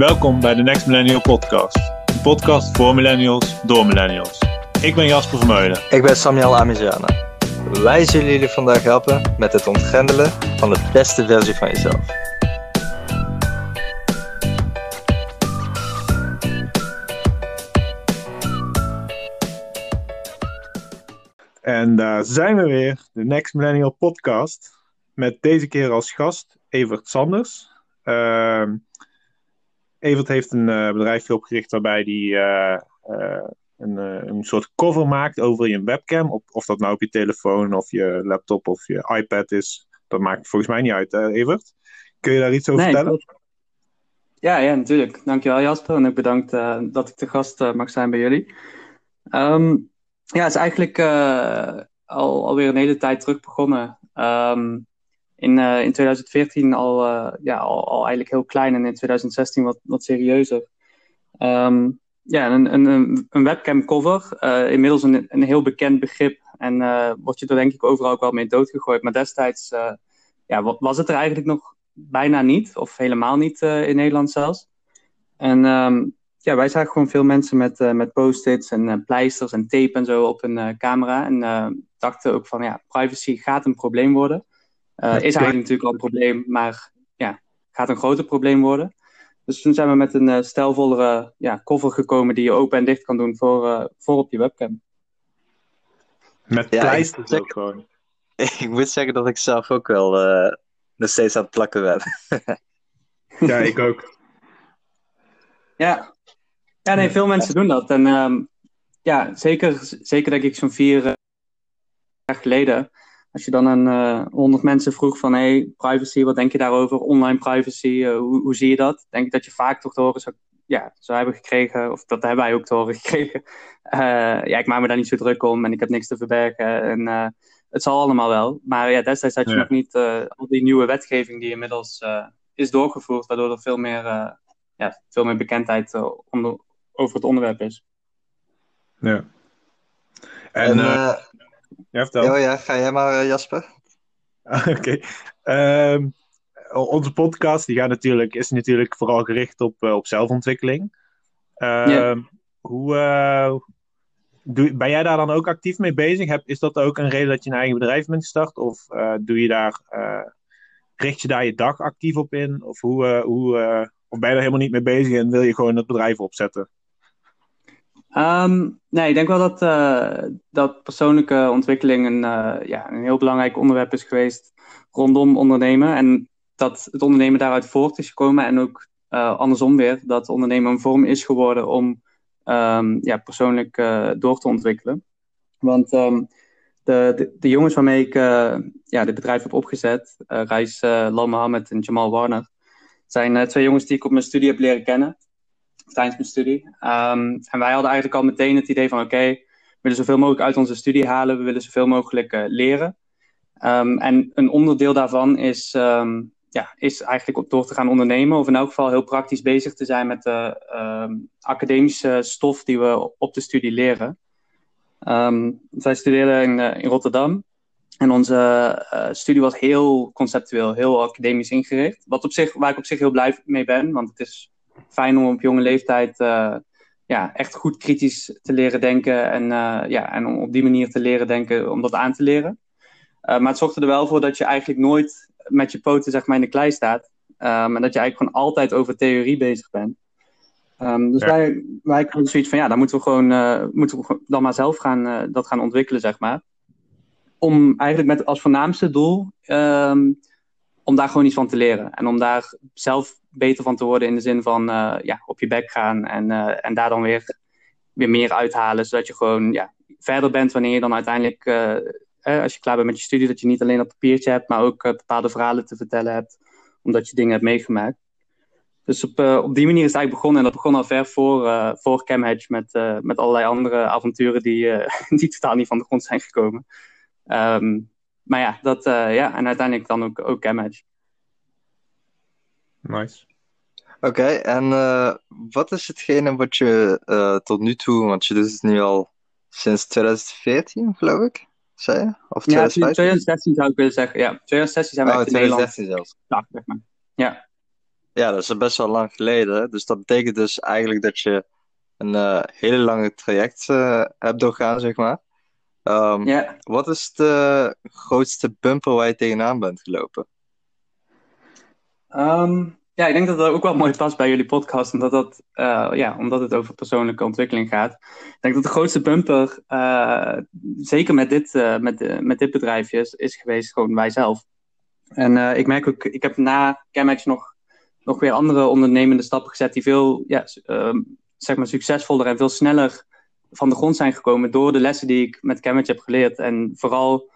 Welkom bij de Next Millennial Podcast. Een podcast voor millennials, door millennials. Ik ben Jasper Vermeulen. Ik ben Samuel Amiziana. Wij zullen jullie vandaag helpen met het ontgrendelen van de beste versie van jezelf. En daar zijn we weer, de Next Millennial Podcast. Met deze keer als gast Evert Sanders. Uh, Evert heeft een uh, bedrijfje opgericht waarbij hij uh, uh, een, een soort cover maakt over je webcam. Op, of dat nou op je telefoon of je laptop of je iPad is. Dat maakt volgens mij niet uit, hè, Evert. Kun je daar iets over nee, vertellen? Ja, ja, natuurlijk. Dankjewel Jasper. En ook bedankt dat ik te gast mag zijn bij jullie. Um, ja, het is eigenlijk al, alweer een hele tijd terug begonnen. Um, in, uh, in 2014 al, uh, ja, al, eigenlijk heel klein en in 2016 wat, wat serieuzer. Um, ja, een, een, een webcam cover, uh, inmiddels een, een heel bekend begrip en wordt je er denk ik overal ook wel mee doodgegooid. Maar destijds ja, was het er eigenlijk nog bijna niet, of helemaal niet in Nederland zelfs. En um, ja, wij zagen gewoon veel mensen met, met post-its en pleisters en tape en zo op hun camera. En dachten ook van ja, privacy gaat een probleem worden. Uh, is eigenlijk natuurlijk al een probleem, maar ja, gaat een groter probleem worden. Dus toen zijn we met een uh, stijlvollere ja, cover gekomen die je open en dicht kan doen voor, uh, voor op je webcam. Met pleisters ja, ook gewoon. Ik moet zeggen dat ik zelf ook wel nog steeds aan het plakken ben. ja, ik ook. Ja, ja nee, veel mensen doen dat. En um, ja, zeker, zeker denk ik zo'n vier jaar geleden als je dan een uh, 100 mensen vroeg van hey, privacy, wat denk je daarover? Online privacy, uh, hoe, hoe, zie je dat? Denk ik dat je vaak toch te horen zou, ja, zou hebben gekregen, of dat hebben wij ook te horen gekregen. Uh, ja, ik maak me daar niet zo druk om en ik heb niks te verbergen. En uh, het zal allemaal wel. Maar ja, destijds had je ja. nog niet al die nieuwe wetgeving die inmiddels is doorgevoerd, waardoor er veel meer, ja, veel meer bekendheid onder, over het onderwerp is. Ja. En, en ja, vertel. Oh ja, ga jij maar, Jasper. Oké. Okay. Um, onze podcast die gaat natuurlijk, is natuurlijk vooral gericht op, uh, op zelfontwikkeling. Um, yeah. Hoe uh, doe, ben jij daar dan ook actief mee bezig? Heb, is dat ook een reden dat je een eigen bedrijf bent gestart? Of uh, doe je daar, richt je daar je dag actief op in? Of, hoe, hoe, of ben je er helemaal niet mee bezig en wil je gewoon het bedrijf opzetten? Um, nee, ik denk wel dat, uh, dat persoonlijke ontwikkeling een, uh, ja, een heel belangrijk onderwerp is geweest rondom ondernemen. En dat het ondernemen daaruit voort is gekomen. En ook uh, andersom weer, dat ondernemen een vorm is geworden om um, ja, persoonlijk door te ontwikkelen. Want um, de, de, jongens waarmee ik ja, dit bedrijf heb opgezet, Reis Lal Mohammed en Jamal Warner, zijn twee jongens die ik op mijn studie heb leren kennen tijdens mijn studie. Um, en wij hadden eigenlijk al meteen het idee van oké, we willen zoveel mogelijk uit onze studie halen, we willen zoveel mogelijk uh, leren. Um, en een onderdeel daarvan is, um, ja, is eigenlijk door te gaan ondernemen, of in elk geval heel praktisch bezig te zijn met de academische stof die we op de studie leren. wij studeerden in, uh, in Rotterdam. En onze studie was heel conceptueel, heel academisch ingericht. Wat op zich, waar ik op zich heel blij mee ben, want het is fijn om op jonge leeftijd uh, ja, echt goed kritisch te leren denken. En, uh, ja, en om op die manier te leren denken, om dat aan te leren. Uh, maar het zorgt er wel voor dat je eigenlijk nooit met je poten zeg maar, in de klei staat. Um, en dat je eigenlijk gewoon altijd over theorie bezig bent. Um, dus ja. wij, wij hadden zoiets van, ja, dan moeten we gewoon, moeten we dan maar zelf gaan, dat gaan ontwikkelen, zeg maar. Om eigenlijk met als voornaamste doel um, om daar gewoon iets van te leren. En om daar zelf beter van te worden in de zin van uh, ja, op je bek gaan en, uh, en daar dan weer, weer meer uithalen. Zodat je gewoon ja, verder bent wanneer je dan uiteindelijk, uh, als je klaar bent met je studie, dat je niet alleen dat papiertje hebt, maar ook bepaalde verhalen te vertellen hebt, omdat je dingen hebt meegemaakt. Dus op, op die manier is het eigenlijk begonnen. En dat begon al ver voor, voor CamHedge met, met allerlei andere avonturen die, die totaal niet van de grond zijn gekomen. Um, maar ja, dat, ja, en uiteindelijk dan ook, ook. Nice. Oké, okay, en uh, wat is hetgene wat je uh, tot nu toe, want je doet het nu al sinds 2014, geloof ik, zei je? Of 2015? Ja, 2016 zou ik willen zeggen. Ja, 2016 zijn we oh, echt in Nederland. zelfs. Ja, zeg maar. Ja. Ja, dat is best wel lang geleden. Dus dat betekent dus eigenlijk dat je een uh, hele lange traject uh, hebt doorgaan, zeg maar. Um, ja. Wat is de grootste bumper waar je tegenaan bent gelopen? Um, ja, ik denk dat dat ook wel mooi past bij jullie podcast, omdat, dat, uh, ja, omdat het over persoonlijke ontwikkeling gaat. Ik denk dat de grootste bumper, zeker met dit, met, met dit bedrijfje, is, is geweest gewoon wij zelf. En ik merk ook, ik heb na Chemex nog, nog weer andere ondernemende stappen gezet die veel ja, ehm, zeg maar succesvoller en veel sneller van de grond zijn gekomen door de lessen die ik met Cambridge heb geleerd. En vooral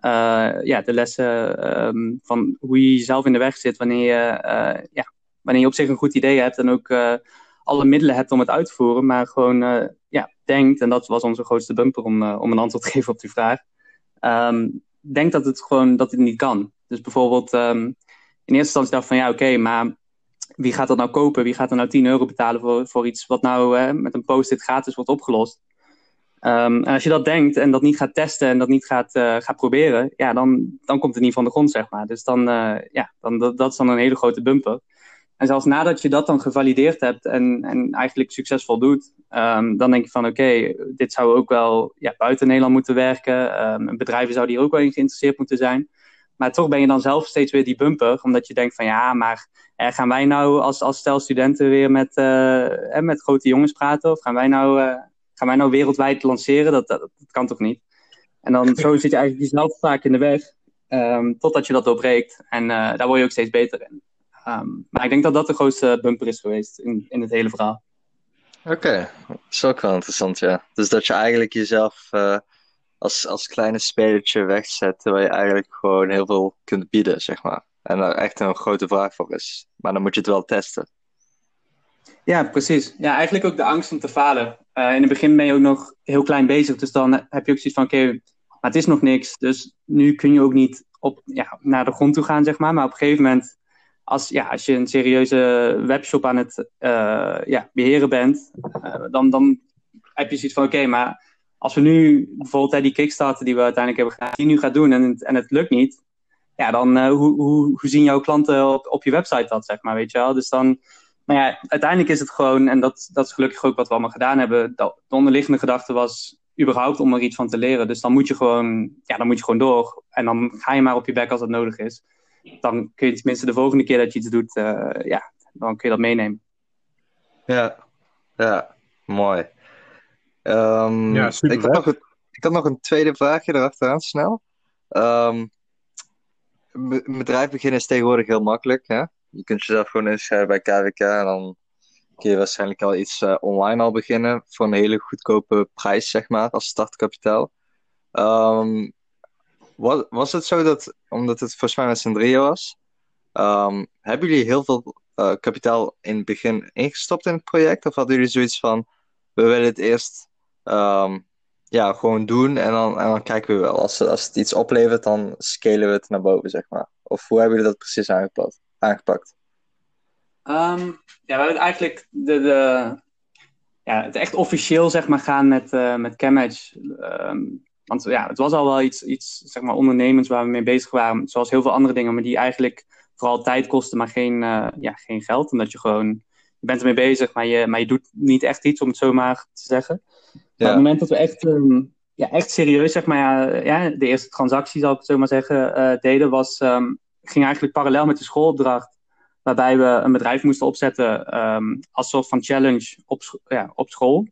uh, ja, de lessen um, van hoe je jezelf in de weg zit wanneer je, uh, ja, wanneer je op zich een goed idee hebt en ook uh, alle middelen hebt om het uit te voeren, maar gewoon ja, denkt, en dat was onze grootste bumper om, om een antwoord te geven op die vraag, um, denkt dat het gewoon dat het niet kan. Dus bijvoorbeeld um, in eerste instantie dacht van ja, oké, maar wie gaat dat nou kopen? Wie gaat er nou 10 euro betalen voor, voor iets wat nou met een post-it gratis wordt opgelost? Um, en als je dat denkt en dat niet gaat testen en dat niet gaat, uh, gaat proberen, ja, dan, dan komt het niet van de grond, zeg maar. Dus dan, uh, ja, dan, dat, dat is dan een hele grote bumper. En zelfs nadat je dat dan gevalideerd hebt en, en eigenlijk succesvol doet, um, dan denk je van oké, dit zou ook wel ja, buiten Nederland moeten werken. Um, bedrijven zouden hier ook wel in geïnteresseerd moeten zijn. Maar toch ben je dan zelf steeds weer die bumper, omdat je denkt van ja, maar eh, gaan wij nou als, als stel studenten weer met, uh, eh, met grote jongens praten? Of gaan wij nou, gaan wij nou wereldwijd lanceren? Dat, dat, kan toch niet? En dan zo zit je eigenlijk jezelf vaak in de weg, um, totdat je dat doorbreekt. En daar word je ook steeds beter in. Um, maar ik denk dat dat de grootste bumper is geweest in, in het hele verhaal. Oké, okay. dat is ook wel interessant, ja. Dus dat je eigenlijk jezelf als, als kleine spelertje wegzet, terwijl je eigenlijk gewoon heel veel kunt bieden, zeg maar. En er echt een grote vraag voor is. Maar dan moet je het wel testen. Ja, precies. Ja, eigenlijk ook de angst om te falen. Uh, in het begin ben je ook nog heel klein bezig, dus dan heb je ook zoiets van: oké, maar het is nog niks. Dus nu kun je ook niet op, ja, naar de grond toe gaan, zeg maar. Maar op een gegeven moment, als, ja, als je een serieuze webshop aan het uh, ja, beheren bent, uh, dan, dan heb je zoiets van: oké, maar als we nu bijvoorbeeld die Kickstarter die we uiteindelijk hebben gedaan, die nu gaat doen en het, en het lukt niet, ja, dan uh, hoe, hoe, hoe zien jouw klanten op, op je website dat, zeg maar, weet je wel? Dus dan, maar ja, uiteindelijk is het gewoon, en dat, dat is gelukkig ook wat we allemaal gedaan hebben, dat, de onderliggende gedachte was überhaupt om er iets van te leren. Dus dan moet je gewoon, ja, dan moet je gewoon door. En dan ga je maar op je bek als dat nodig is. Dan kun je tenminste de volgende keer dat je iets doet, uh, ja, dan kun je dat meenemen. Ja, ja, mooi. Um, ja, super ik, had nog een, ik had nog een tweede vraagje erachteraan, snel. Um, een bedrijf beginnen is tegenwoordig heel makkelijk. Hè? Je kunt jezelf gewoon inschrijven bij KWK en dan kun je waarschijnlijk al iets uh, online al beginnen voor een hele goedkope prijs, zeg maar, als startkapitaal. Um, was, was het zo dat, omdat het volgens mij met z'n drieën was, um, hebben jullie heel veel uh, kapitaal in het begin ingestopt in het project? Of hadden jullie zoiets van, we willen het eerst um, ja, gewoon doen en dan, en dan kijken we wel. Als, als het iets oplevert, dan scalen we het naar boven, zeg maar. Of hoe hebben jullie dat precies aangepakt? aangepakt? Um, ja, we hebben eigenlijk de, de, ja, het echt officieel zeg maar, gaan met, uh, met Camatch. Um, want ja, het was al wel iets, iets zeg maar, ondernemends waar we mee bezig waren. Zoals heel veel andere dingen, maar die eigenlijk vooral tijd kosten, maar geen, uh, ja, geen geld. Omdat je gewoon, je bent ermee bezig, maar je, maar je doet niet echt iets, om het zo maar te zeggen. Op het moment dat we echt, um, ja, echt serieus, zeg maar, ja, de eerste transactie, zal ik het zo maar zeggen, uh, deden, was, um, ging eigenlijk parallel met de schoolopdracht, waarbij we een bedrijf moesten opzetten um, als soort van challenge op, ja, op school.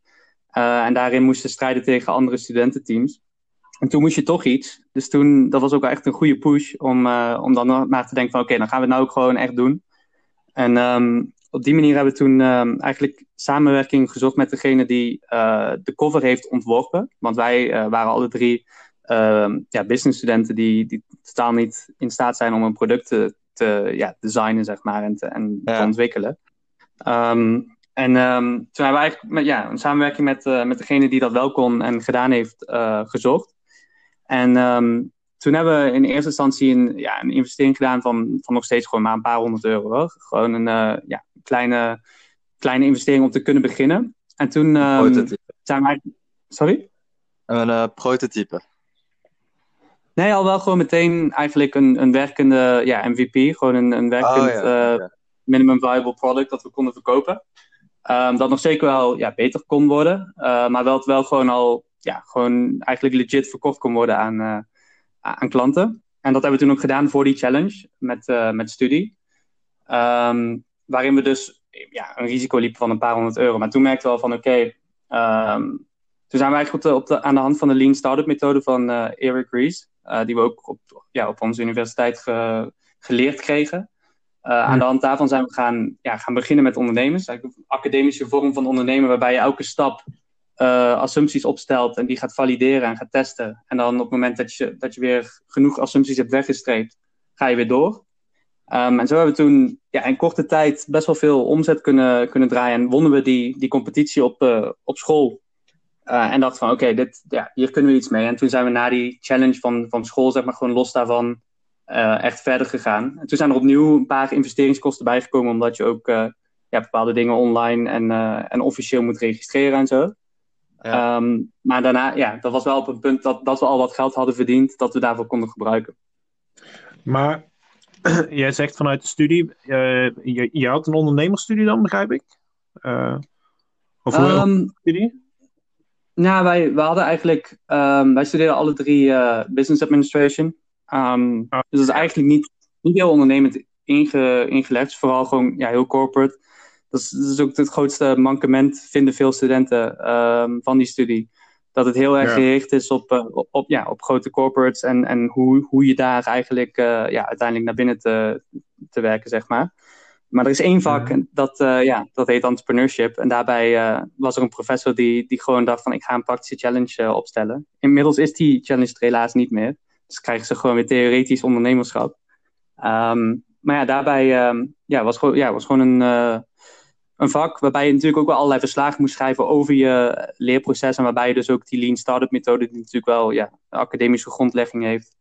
Uh, en daarin moesten strijden tegen andere studententeams. En toen moest je toch iets. Dus toen, dat was ook echt een goede push om, uh, om dan maar te denken van oké, dan gaan we het nou ook gewoon echt doen. En op die manier hebben we toen uh, eigenlijk samenwerking gezocht met degene die uh, de cover heeft ontworpen. Want wij uh, waren alle drie ehm, ja, businessstudenten die, die totaal niet in staat zijn om een product te, te ja, designen zeg maar, en, te, en ja. te ontwikkelen. Um, en um, toen hebben we eigenlijk met, ja, een samenwerking met, met degene die dat wel kon en gedaan heeft gezocht. En toen hebben we in eerste instantie een, ja, een investering gedaan van, van nog steeds gewoon maar een paar honderd euro. Hoor. Gewoon een uh, ja, kleine, kleine investering om te kunnen beginnen. En toen um, zijn wij... Sorry? Een uh, prototype. Nee, al wel gewoon meteen eigenlijk een, een werkende ja, MVP. Gewoon een, een werkend... Oh, ja. uh, minimum viable product dat we konden verkopen. Um, dat nog zeker wel ja, beter kon worden, maar wel het wel gewoon al ja, gewoon eigenlijk legit verkocht kon worden aan, aan klanten. En dat hebben we toen ook gedaan voor die challenge met, uh, met studie. Um, waarin we dus ja, een risico liepen van een paar honderd euro. Maar toen merkten we al van oké, okay, um, toen zijn we eigenlijk op de, op de, aan de hand van de Lean Startup methode van Eric Ries, die we ook op, ja, op onze universiteit ge, geleerd kregen. Uh, aan de hand daarvan zijn we gaan, ja, gaan beginnen met ondernemers. Eigenlijk een academische vorm van ondernemen waarbij je elke stap uh, assumpties opstelt en die gaat valideren en gaat testen. En dan op het moment dat je, dat je weer genoeg assumpties hebt weggestreept, ga je weer door. Um, en zo hebben we toen ja, in korte tijd best wel veel omzet kunnen, kunnen draaien. En wonnen we die, die competitie op, uh, op school. Uh, en dachten van, oké, okay, ja, hier kunnen we iets mee. En toen zijn we na die challenge van, van school, zeg maar, gewoon los daarvan uh, echt verder gegaan. En toen zijn er opnieuw een paar investeringskosten bijgekomen, omdat je ook ja, bepaalde dingen online en, en officieel moet registreren en zo. Ja. Um, maar daarna, ja, dat was wel op een punt dat, dat we al wat geld hadden verdiend, dat we daarvoor konden gebruiken. Maar jij zegt vanuit de studie, je, je had een ondernemersstudie dan, begrijp ik? of hoe um, studie? Nou, wij, wij hadden eigenlijk, um, wij studeerden alle drie business administration. Um, Dus dat is eigenlijk niet, niet heel ondernemend inge, ingelegd. vooral gewoon ja, heel corporate. Dat is, dat is ook het grootste mankement, vinden veel studenten um, van die studie. Dat het heel erg gericht is op, uh, op, ja, op grote corporates en, en hoe, hoe je daar eigenlijk uh, ja, uiteindelijk naar binnen te, te werken, zeg maar. Maar er is één vak, en dat, uh, ja, dat heet entrepreneurship. En daarbij was er een professor die, die gewoon dacht van ik ga een praktische challenge opstellen. Inmiddels is die challenge er helaas niet meer. Dus krijgen ze gewoon weer theoretisch ondernemerschap. Um, maar ja, daarbij um, ja, was, gewoon, ja, was gewoon een, een vak waarbij je natuurlijk ook wel allerlei verslagen moest schrijven over je leerproces. En waarbij je dus ook die Lean Startup methode, die natuurlijk wel ja, een academische grondlegging heeft,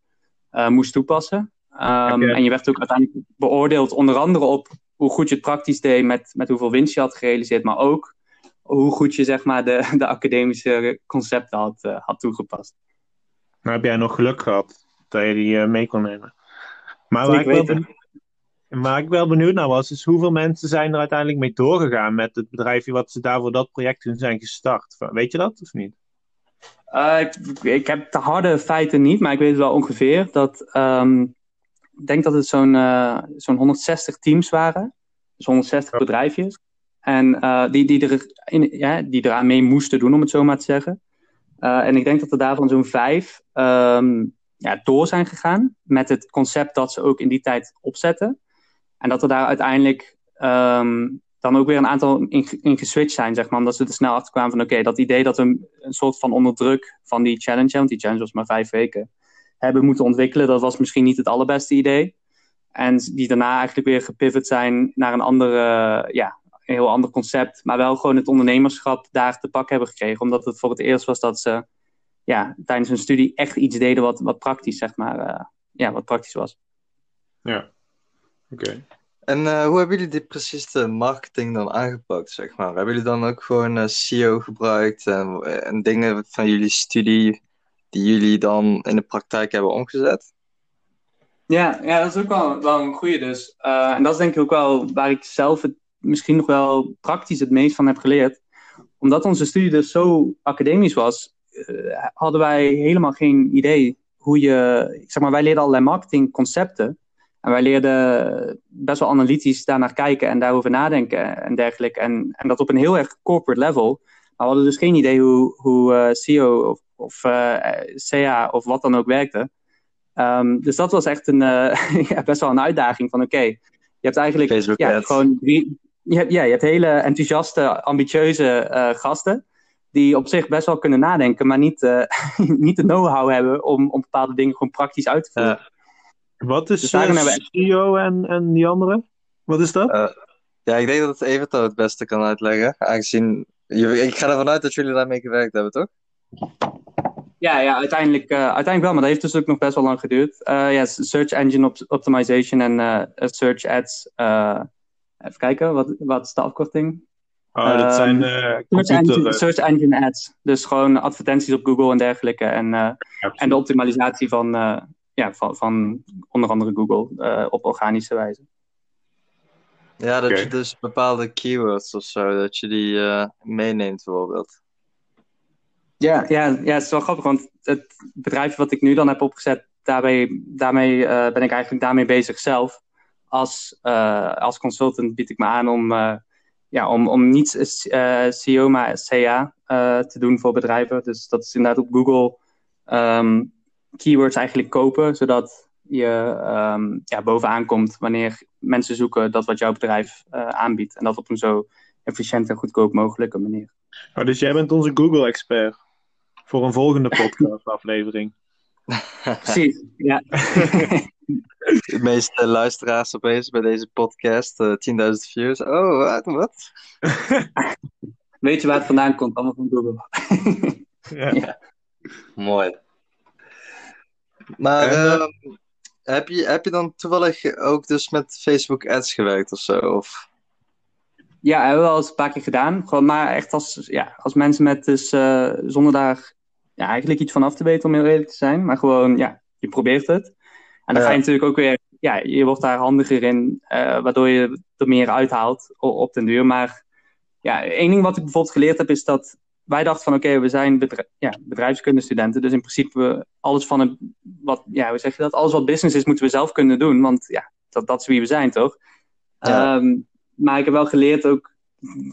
uh, moest toepassen. Um, En je werd ook uiteindelijk beoordeeld onder andere op hoe goed je het praktisch deed met, met hoeveel winst je had gerealiseerd, maar ook hoe goed je zeg maar, de, de academische concepten had, uh, had toegepast. Nou heb jij nog geluk gehad dat je die uh, mee kon nemen. Maar waar ik, wel benieuwd, waar ik wel benieuwd naar was, is hoeveel mensen zijn er uiteindelijk mee doorgegaan met het bedrijfje wat ze daar voor dat project toen zijn gestart? Weet je dat of niet? Uh, ik, ik, heb de harde feiten niet, maar ik weet wel ongeveer dat. Um, ik denk dat het zo'n uh, zo'n 160 teams waren. Dus 160 ja. bedrijfjes. En uh, die, die, er in, ja, die eraan mee moesten doen, om het zo maar te zeggen. En ik denk dat er daarvan zo'n vijf um, ja, door zijn gegaan met het concept dat ze ook in die tijd opzetten. En dat er daar uiteindelijk um, dan ook weer een aantal in, geswitcht zijn, zeg maar. Omdat ze er snel achter kwamen van oké, dat idee dat we een, soort van onder druk van die challenge, want die challenge was maar vijf weken, hebben moeten ontwikkelen, dat was misschien niet het allerbeste idee. En die daarna eigenlijk weer gepivot zijn naar een andere, ja, een heel ander concept, maar wel gewoon het ondernemerschap daar te pak hebben gekregen. Omdat het voor het eerst was dat ze ja, tijdens hun studie echt iets deden wat, wat praktisch, zeg maar, uh, ja, wat praktisch was. Ja, oké. En uh, hoe hebben jullie dit precies de marketing dan aangepakt, zeg maar? Hebben jullie dan ook gewoon uh, SEO gebruikt en, en dingen van jullie studie die jullie dan in de praktijk hebben omgezet? Ja, ja dat is ook wel, wel een goede dus. en dat is denk ik ook wel waar ik zelf het misschien nog wel praktisch het meest van heb geleerd. Omdat onze studie dus zo academisch was, uh, hadden wij helemaal geen idee hoe je. Zeg maar, wij leerden allerlei marketingconcepten. En wij leerden best wel analytisch daarnaar kijken en daarover nadenken en dergelijke. En, en dat op een heel erg corporate level. Maar we hadden dus geen idee hoe, hoe uh, SEO of, of uh, CA of wat dan ook werkte. Um, dus dat was echt een, ja, best wel een uitdaging van oké, okay, je hebt eigenlijk ja, gewoon drie, je hebt, ja, je hebt hele enthousiaste, ambitieuze gasten. Die op zich best wel kunnen nadenken, maar niet, niet de know-how hebben om, om bepaalde dingen gewoon praktisch uit te voeren. Wat is dus uh, CEO en, en die andere? Wat is dat? ja, ik denk dat het Everto het beste kan uitleggen. Aangezien, ik ga ervan uit dat jullie daarmee gewerkt hebben, toch? Ja, ja uiteindelijk, uiteindelijk wel, maar dat heeft dus ook nog best wel lang geduurd. ja, search engine op optimization en search ads Even kijken, wat, wat is de afkorting? Oh, dat zijn uh, search, engine, search, engine, ads. Dus gewoon advertenties op Google en dergelijke. En, uh, en de optimalisatie van, ja, van, van onder andere Google op organische wijze. Ja, dat je dus bepaalde keywords of zo, dat je die uh, meeneemt bijvoorbeeld. Ja, ja, ja, het is wel grappig, want het bedrijf wat ik nu dan heb opgezet, daarbij, daarmee uh, ben ik eigenlijk daarmee bezig zelf. Als, uh, als consultant bied ik me aan om, ja, om, om niet CEO, maar CA te doen voor bedrijven. Dus dat is inderdaad op Google um, keywords eigenlijk kopen, zodat je um, ja, bovenaan komt wanneer mensen zoeken dat wat jouw bedrijf uh, aanbiedt. En dat op een zo efficiënt en goedkoop mogelijke manier. Oh, dus jij bent onze Google-expert voor een volgende podcast-aflevering. Precies, ja. De meeste luisteraars opeens bij deze podcast, uh, 10.000 views. Oh, wat? wat? Weet je waar het vandaan komt? Allemaal van Google. ja. ja. Mooi. Maar uh, heb, je, heb je dan toevallig ook dus met Facebook ads gewerkt of zo? Of? Ja, hebben we wel eens een paar keer gedaan. Gewoon, maar echt als, ja, als mensen met dus uh, zonder daar ja, eigenlijk iets van af te weten, om heel eerlijk te zijn. Maar gewoon, ja, je probeert het. En dan ga je natuurlijk ook weer, ja, je wordt daar handiger in, uh, waardoor je er meer uithaalt op, op den duur. Maar ja, één ding wat ik bijvoorbeeld geleerd heb, is dat wij dachten van oké, we zijn bedrijf, ja, bedrijfskundestudenten. Dus in principe alles van een, wat, ja, hoe zeg je dat? Alles wat business is, moeten we zelf kunnen doen. Want ja, dat, dat is wie we zijn, toch? Ja. Um, maar ik heb wel geleerd ook,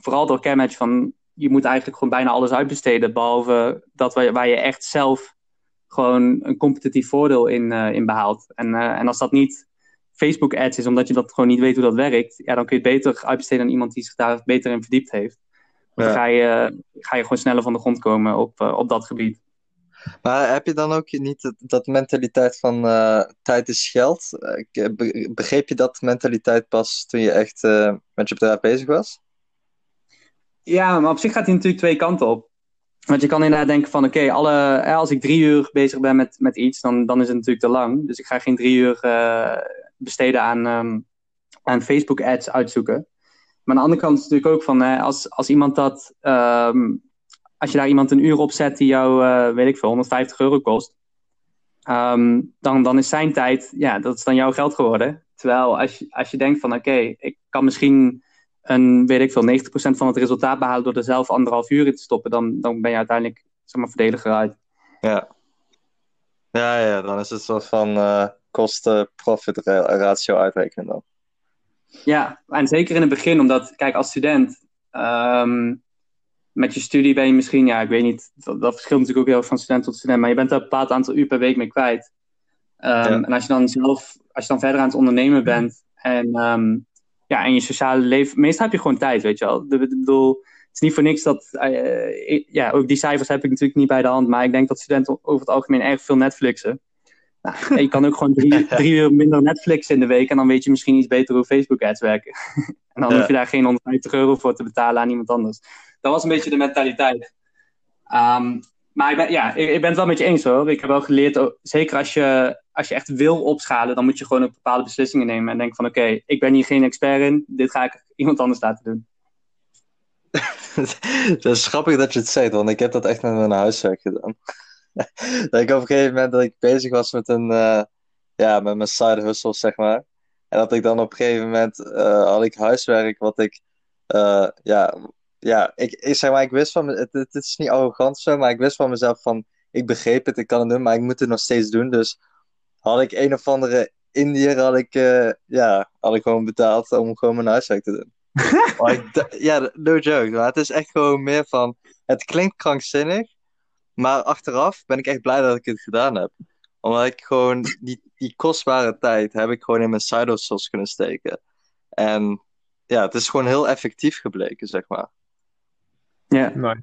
vooral door Camatch, van je moet eigenlijk gewoon bijna alles uitbesteden. Behalve dat waar, waar je echt zelf gewoon een competitief voordeel in, uh, in behaalt. En, uh, en als dat niet Facebook ads is, omdat je dat gewoon niet weet hoe dat werkt, ja, dan kun je het beter uitbesteden aan iemand die zich daar beter in verdiept heeft. Dan ga, je, ga je gewoon sneller van de grond komen op, uh, op dat gebied. Maar heb je dan ook niet dat, mentaliteit van uh, tijd is geld? Uh, begreep je dat mentaliteit pas toen je echt uh, met je bedrijf bezig was? Ja, maar op zich gaat hij natuurlijk twee kanten op. Want je kan inderdaad denken van oké, alle als ik drie uur bezig ben met, met iets, dan, dan is het natuurlijk te lang. Dus ik ga geen drie uur besteden aan, um, aan Facebook ads uitzoeken. Maar aan de andere kant is het natuurlijk ook van, als, als iemand dat, um, als je daar iemand een uur op zet die jou, uh, weet ik veel, 150 euro kost, um, dan, dan is zijn tijd, ja, dat is dan jouw geld geworden. Terwijl als je, als je denkt van, oké, ik kan misschien een, weet ik veel, 90% van het resultaat behalen door er zelf anderhalf uur in te stoppen, dan, dan ben je uiteindelijk, zeg maar, verdediger uit. Ja. Ja, ja, dan is het soort van uh, kosten-profit ratio uitrekenen dan. Ja, en zeker in het begin, omdat, kijk, als student, um, met je studie ben je misschien, ja, ik weet niet, dat, dat verschilt natuurlijk ook heel van student tot student, maar je bent er een bepaald aantal uur per week mee kwijt. Um, ja. En als je dan zelf, als je dan verder aan het ondernemen bent en, um, ja, en je sociale leven, meestal heb je gewoon tijd, weet je wel. Ik bedoel, het is niet voor niks dat, uh, ja, ook die cijfers heb ik natuurlijk niet bij de hand, maar ik denk dat studenten over het algemeen erg veel Netflixen. Nou, je kan ook gewoon drie, drie, uur minder Netflix in de week en dan weet je misschien iets beter hoe Facebook ads werken. en dan hoef je daar geen 150 euro voor te betalen aan iemand anders. Dat was een beetje de mentaliteit. Um, maar ik ben, ja, ik, ik, ben het wel met je eens hoor. Ik heb wel geleerd, oh, zeker als je, als je echt wil opschalen, dan moet je gewoon ook bepaalde beslissingen nemen. En denken van oké, okay, ik ben hier geen expert in, dit ga ik iemand anders laten doen. dat is grappig dat je het zegt, want ik heb dat echt met mijn huiswerk gedaan. dat ik op een gegeven moment dat ik bezig was met een, uh, ja, met mijn side hustle, zeg maar. En dat ik dan op een gegeven moment uh, had ik huiswerk wat ik, uh, ja, ja, ik, ik zeg maar, ik wist van, het, het, is niet arrogant zo, maar ik wist van mezelf van, ik begreep het, ik kan het doen, maar ik moet het nog steeds doen. Dus had ik een of andere Indiër, had ik, ja, had ik gewoon betaald om gewoon mijn huiswerk te doen. ja, no joke, maar het is echt gewoon meer van, het klinkt krankzinnig, maar achteraf ben ik echt blij dat ik het gedaan heb. Omdat ik gewoon die, die kostbare tijd heb ik gewoon in mijn side hustles kunnen steken. En ja, het is gewoon heel effectief gebleken, zeg maar. Ja. Nice.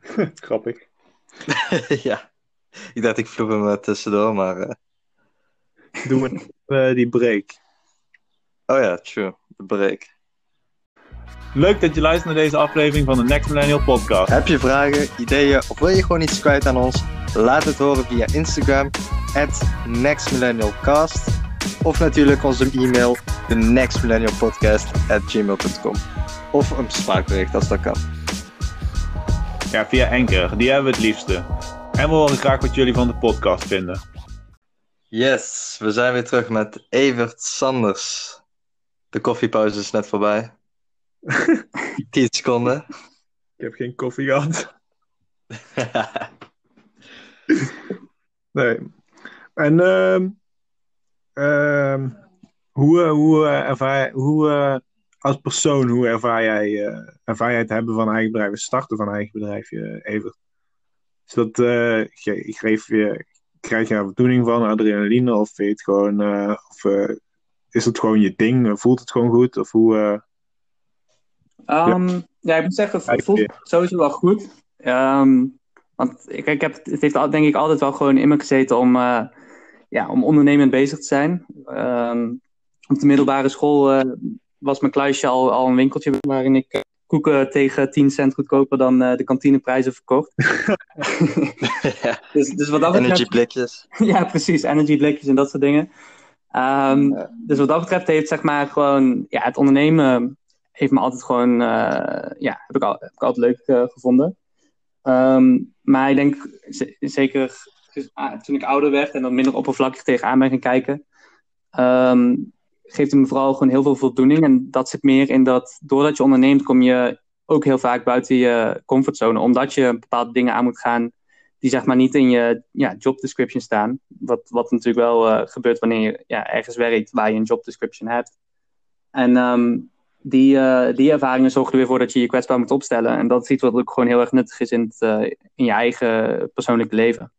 Grappig. ja. Ik dacht ik vloep hem tussendoor, maar... Uh... Doe we uh, die break. Oh ja, true. De break. Leuk dat je luistert naar deze aflevering van de Next Millennial Podcast. Heb je vragen, ideeën of wil je gewoon iets kwijt aan ons? Laat het horen via Instagram, at nextmillennialcast. Of natuurlijk onze e-mail, nextmillennialpodcast at gmail.com. Of een spraakbericht als dat kan. Ja, via Anchor, die hebben we het liefste. En we horen graag wat jullie van de podcast vinden. Yes, we zijn weer terug met Evert Sanders. De koffiepauze is net voorbij. 10 seconden. Ik heb geen koffie gehad. nee. En uh, uh, hoe, hoe, uh, ervaar, hoe uh, als persoon, hoe ervaar jij, ervaar jij het hebben van eigen bedrijf, starten van eigen bedrijf, even? Is dat, je, geef je, krijg je er voldoening van, adrenaline, of het gewoon, of is het gewoon je ding, voelt het gewoon goed, of hoe... Um, ja. ja. ik moet zeggen, het voelt sowieso wel goed. Um, want ik, ik heb, het heeft denk ik altijd wel gewoon in me gezeten om, uh, ja, om ondernemend bezig te zijn. Um, op de middelbare school uh, was mijn kluisje al, al een winkeltje waarin ik uh, koeken tegen 10 cent goedkoper dan de kantineprijzen verkocht. dus, dus wat dat betreft, energy blikjes. ja, precies. Energy blikjes en dat soort dingen. Um, dus wat dat betreft heeft zeg maar gewoon ja, het ondernemen heeft me altijd gewoon ja, heb ik, al, heb ik altijd leuk gevonden. Um, maar ik denk zeker dus, ah, toen ik ouder werd en dan minder oppervlakkig tegenaan ben gaan kijken, um, geeft het me vooral gewoon heel veel voldoening. En dat zit meer in dat doordat je onderneemt, kom je ook heel vaak buiten je comfortzone. Omdat je bepaalde dingen aan moet gaan die zeg maar niet in je ja, job description staan. Wat, wat natuurlijk wel uh, gebeurt wanneer je ja, ergens werkt waar je een job description hebt. En um, die, uh, die ervaringen zorgen er weer voor dat je je kwetsbaar moet opstellen. En dat is iets wat ook gewoon heel erg nuttig is in, het, uh, in je eigen persoonlijke leven.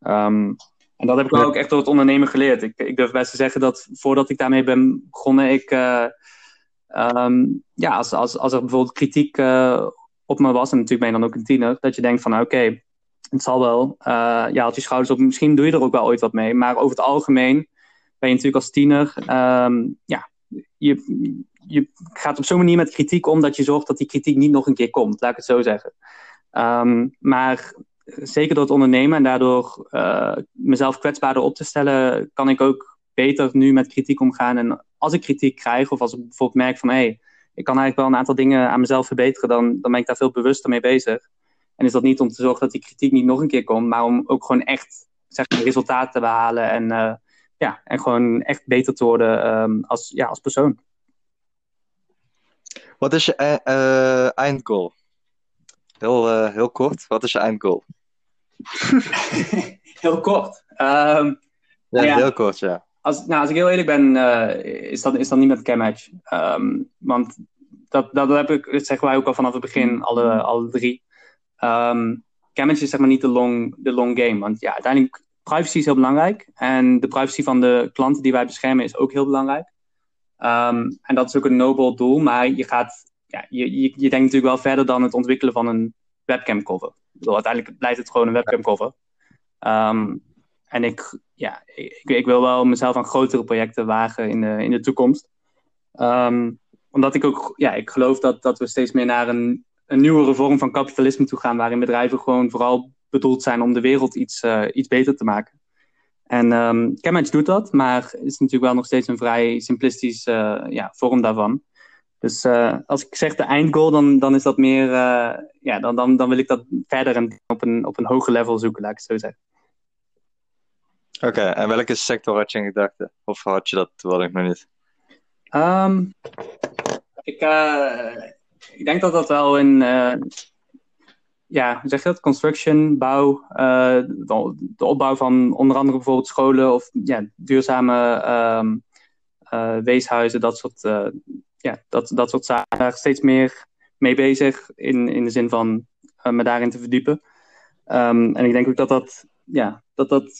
Um, en dat heb ik ook echt door het ondernemen geleerd. Ik, ik durf best te zeggen dat voordat ik daarmee ben begonnen, ik, uh, um, ja, als, als, als er bijvoorbeeld kritiek op me was, en natuurlijk ben je dan ook een tiener, dat je denkt van oké, okay, het zal wel, je haalt je schouders op, misschien doe je er ook wel ooit wat mee. Maar over het algemeen ben je natuurlijk als tiener, um, ja, je, je gaat op zo'n manier met kritiek om dat je zorgt dat die kritiek niet nog een keer komt, laat ik het zo zeggen. Um, maar zeker door het ondernemen en daardoor uh, mezelf kwetsbaarder op te stellen, kan ik ook beter nu met kritiek omgaan. En als ik kritiek krijg, of als ik bijvoorbeeld merk van hé, hey, ik kan eigenlijk wel een aantal dingen aan mezelf verbeteren, dan, dan ben ik daar veel bewuster mee bezig. En is dat niet om te zorgen dat die kritiek niet nog een keer komt, maar om ook gewoon echt zeg maar, resultaten te behalen en, uh, ja, en gewoon echt beter te worden um, als, ja, als persoon. Wat is je uh, eindgoal? Heel, uh, heel kort, wat is je eindgoal? heel kort. Um, ja, ja, heel kort, ja. Als, nou, als ik heel eerlijk ben, uh, is, dat, is dat niet met Camatch. Um, ehm, want dat, dat, heb ik, dat zeggen wij ook al vanaf het begin, alle, alle drie. Um, is zeg maar niet de long, de long game. Want ja, uiteindelijk, privacy is heel belangrijk. En de privacy van de klanten die wij beschermen is ook heel belangrijk. Um, en dat is ook een nobel doel, maar je, gaat, ja, je, je, je denkt natuurlijk wel verder dan het ontwikkelen van een webcam cover. Bedoel, uiteindelijk blijft het gewoon een webcam cover. Um, en ik, ja, ik, ik, wil wel mezelf aan grotere projecten wagen in de, in de toekomst. Um, omdat ik ook, ja, ik geloof dat, dat we steeds meer naar een, een nieuwere vorm van kapitalisme toe gaan, waarin bedrijven gewoon vooral bedoeld zijn om de wereld iets, uh, iets beter te maken. En um, Cambridge doet dat, maar is natuurlijk wel nog steeds een vrij simplistisch uh, ja, vorm daarvan. Dus uh, als ik zeg de eindgoal, dan, dan is dat meer, uh, ja, dan, dan, dan wil ik dat verder en op een, op een hoger level zoeken, laat ik het zo zeggen. Oké, okay, en welke sector had je in gedachten? Of had je dat toevallig nog niet? Um, ik, ik denk dat dat wel in, ja, zeg je dat? Construction, bouw, uh, de, opbouw van onder andere bijvoorbeeld scholen of ja, duurzame um, uh, weeshuizen, dat soort, uh, ja, dat, dat soort zaken. Daar steeds meer mee bezig in, in de zin van me daarin te verdiepen. Um, en ik denk ook dat dat, ja, dat dat,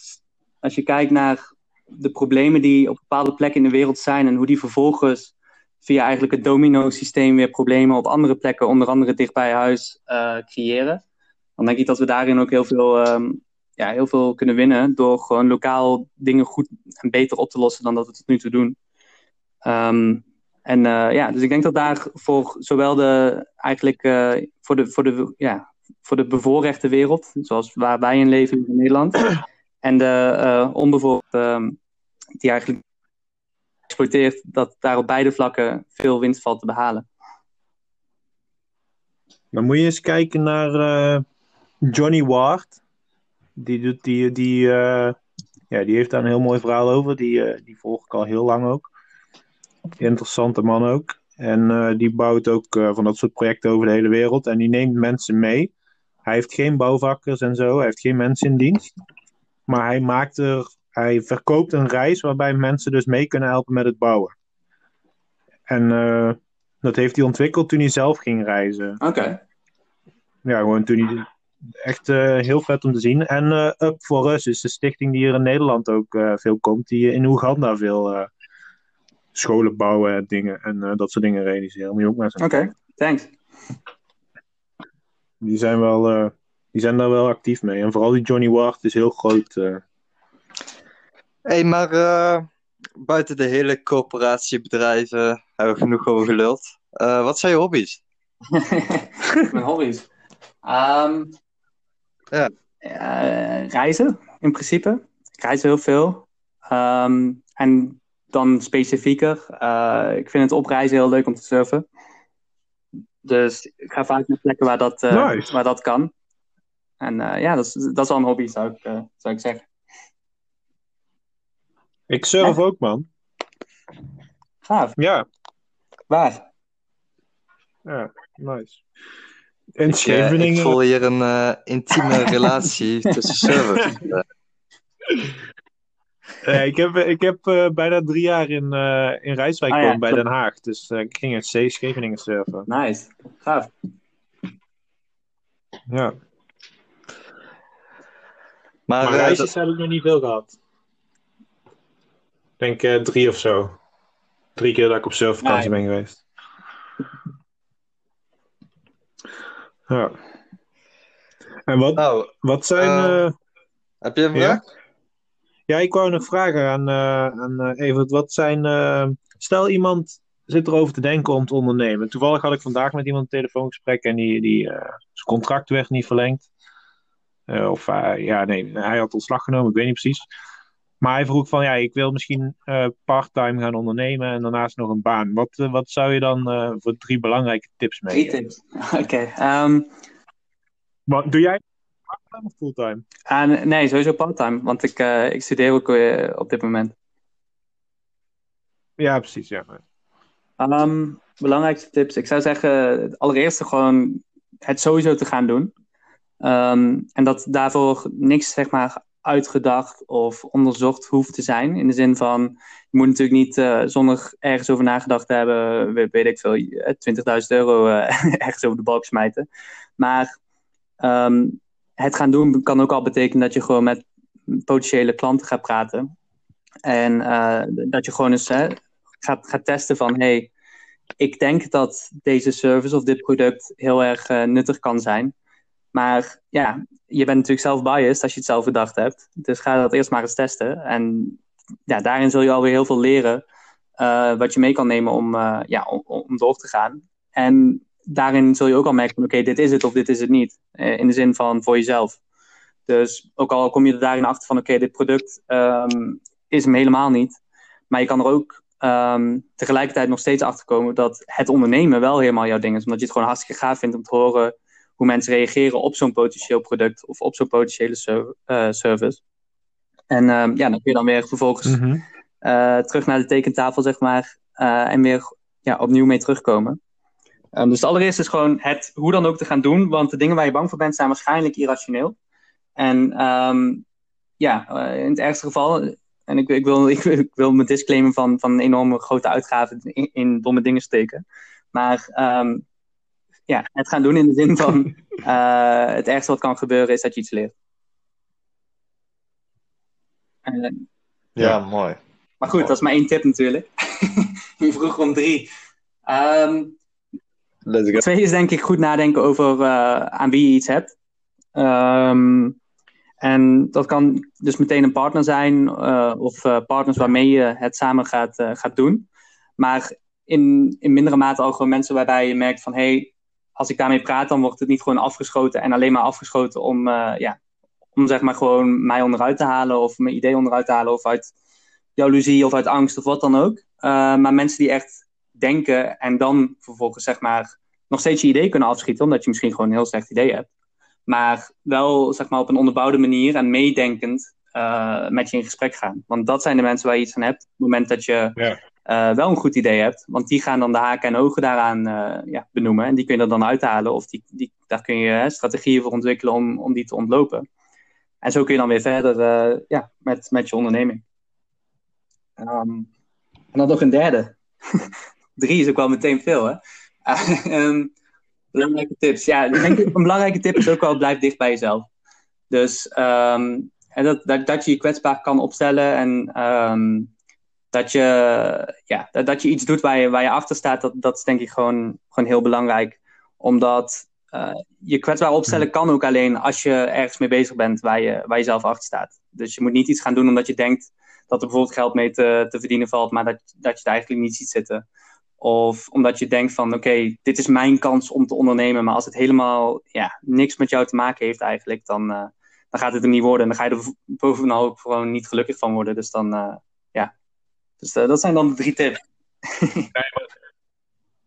als je kijkt naar de problemen die op bepaalde plekken in de wereld zijn en hoe die vervolgens via eigenlijk het domino-systeem weer problemen op andere plekken, onder andere dicht bij huis, uh, creëren. Dan denk ik dat we daarin ook heel veel, um, ja, heel veel kunnen winnen door gewoon lokaal dingen goed en beter op te lossen dan dat we tot nu toe doen. Um, en uh, ja, dus ik denk dat daar voor zowel de, eigenlijk uh, voor, de, voor, de, ja, voor de bevoorrechte wereld, zoals waar wij in leven in Nederland, en de onbevoorrechte, um, die eigenlijk dat daar op beide vlakken veel winst valt te behalen. Dan moet je eens kijken naar uh, Johnny Ward. Die, doet, die, die, uh, ja, die heeft daar een heel mooi verhaal over. Die, uh, die volg ik al heel lang ook. Interessante man ook. En die bouwt ook van dat soort projecten over de hele wereld. En die neemt mensen mee. Hij heeft geen bouwvakkers en zo. Hij heeft geen mensen in dienst. Maar hij maakt er hij verkoopt een reis waarbij mensen dus mee kunnen helpen met het bouwen. En uh, dat heeft hij ontwikkeld toen hij zelf ging reizen. Oké. Ja, gewoon toen hij. Echt uh, heel vet om te zien. En uh, Up for Us is de stichting die hier in Nederland ook veel komt. Die in Oeganda veel scholen bouwen en dingen. En dat soort dingen realiseren. Moet je ook maar. Oké, thanks. Die zijn, wel, die zijn daar wel actief mee. En vooral die Johnny Ward is heel groot hey, maar uh, buiten de hele corporatiebedrijven hebben we genoeg over geluld. Uh, wat zijn je hobby's? Mijn hobby's? Um, ja. Uh, reizen, in principe. Ik reis heel veel. Um, en dan specifieker. ik vind het opreizen heel leuk om te surfen. Dus ik ga vaak naar plekken waar dat, nice. waar dat kan. En ja, dat is, dat is wel een hobby, zou ik, zou ik zeggen. Ik surf ook, man. Gaaf. Ja. Waar? Ja, nice. In ik, Scheveningen. ik voel hier een uh, intieme relatie tussen surfers. Uh, ik heb, ik heb uh, bijna drie jaar in, uh, in Rijswijk ja. bij Den Haag. Dus ik ging in C Scheveningen surfen. Nice. Gaaf. Ja. Maar, maar reisjes heb ik nog niet veel gehad denk uh, drie of zo. Drie keer dat ik op surfvakantie ben geweest. Ja. En wat, oh, wat zijn... Uh, heb je een vraag? Ja? ja, ik wou nog vragen aan, uh, aan Evert. Wat zijn... stel iemand zit erover te denken om te ondernemen. Toevallig had ik vandaag met iemand een telefoongesprek en die, die, zijn contract werd niet verlengd. of ja, nee, hij had ontslag genomen, ik weet niet precies. Maar hij vroeg van, ja, ik wil misschien uh, part-time gaan ondernemen en daarnaast nog een baan. Wat, uh, wat zou je dan uh, voor drie belangrijke tips mee? Drie tips, oké. Okay, um... Wat, doe jij part-time of fulltime? nee, sowieso part-time, want ik, ik studeer ook op dit moment. Ja, precies, ja. Um, belangrijkste tips, ik zou zeggen, het allereerste gewoon het sowieso te gaan doen. Um, en dat daarvoor niks, zeg maar, uitgedacht of onderzocht hoeft te zijn. In de zin van, je moet natuurlijk niet uh, zonder ergens over nagedacht te hebben, weet, ik veel, 20.000 eh, euro uh, ergens over de balk smijten. Maar um, het gaan doen kan ook al betekenen dat je gewoon met potentiële klanten gaat praten. En dat je gewoon eens gaat, gaat testen van, hey, ik denk dat deze service of dit product heel erg nuttig kan zijn. Maar ja, je bent natuurlijk zelf biased als je het zelf bedacht hebt. Dus ga dat eerst maar eens testen. En ja, daarin zul je alweer heel veel leren. Uh, wat je mee kan nemen om, uh, ja, om, om, door te gaan. En daarin zul je ook al merken: oké, dit is het of dit is het niet. Uh, in de zin van voor jezelf. Dus ook al kom je er daarin achter van: oké, dit product um, is hem helemaal niet. Maar je kan er ook um, tegelijkertijd nog steeds achter komen dat het ondernemen wel helemaal jouw ding is. Omdat je het gewoon hartstikke gaaf vindt om te horen hoe mensen reageren op zo'n potentieel product of op zo'n potentiële uh, service. En um, ja, dan kun je dan weer vervolgens mm -hmm. uh, terug naar de tekentafel, zeg maar, uh, en weer ja, opnieuw mee terugkomen. Um, dus het allereerste is gewoon het hoe dan ook te gaan doen, want de dingen waar je bang voor bent zijn waarschijnlijk irrationeel. En um, ja, in het ergste geval, en ik, ik, wil, ik, ik wil mijn disclaimer van, van enorme grote uitgaven in, in domme dingen steken. Maar um, ja, het gaan doen in de zin van uh, het ergste wat kan gebeuren is dat je iets leert. Uh, ja, mooi. Maar goed, dat is maar één tip natuurlijk. je vroeg om drie. Um, Let's go. Twee is denk ik goed nadenken over uh, aan wie je iets hebt. Um, en dat kan dus meteen een partner zijn of partners waarmee je het samen gaat, gaat doen. Maar in, in mindere mate ook gewoon mensen waarbij je merkt van... hey, als ik daarmee praat, dan wordt het niet gewoon afgeschoten en alleen maar afgeschoten om, uh, ja, om zeg maar gewoon mij onderuit te halen of mijn idee onderuit te halen of uit jaloezie of uit angst of wat dan ook. Uh, maar mensen die echt denken en dan vervolgens zeg maar nog steeds je idee kunnen afschieten, omdat je misschien gewoon een heel slecht idee hebt. Maar wel zeg maar op een onderbouwde manier en meedenkend uh, met je in gesprek gaan. Want dat zijn de mensen waar je iets aan hebt. Op het moment dat je wel een goed idee hebt. Want die gaan dan de haken en ogen daaraan ja, benoemen. En die kun je er dan uithalen. Of die, die, daar kun je strategieën voor ontwikkelen om, om die te ontlopen. En zo kun je dan weer verder ja, met, met je onderneming. Um, en dan nog een derde. Drie is ook wel meteen veel, hè? um, belangrijke tips. Ja, ik denk een belangrijke tip is ook wel blijf dicht bij jezelf. Dus um, dat, dat, dat je je kwetsbaar kan opstellen en dat, je, ja, dat, dat, je iets doet waar je, waar je achter staat, dat, dat is denk ik gewoon, gewoon heel belangrijk. Omdat uh, je kwetsbaar opstellen hmm. kan ook alleen als je ergens mee bezig bent waar je, waar je zelf achter staat. Dus je moet niet iets gaan doen omdat je denkt dat er bijvoorbeeld geld mee te, te verdienen valt, maar dat, dat je het eigenlijk niet ziet zitten. Of omdat je denkt van oké, dit is mijn kans om te ondernemen. Maar als het helemaal ja, niks met jou te maken heeft eigenlijk, dan, uh, dan gaat het er niet worden. En dan ga je er bovenal ook gewoon niet gelukkig van worden. Dus dan, uh, ja. Dus uh, dat zijn dan de drie tips.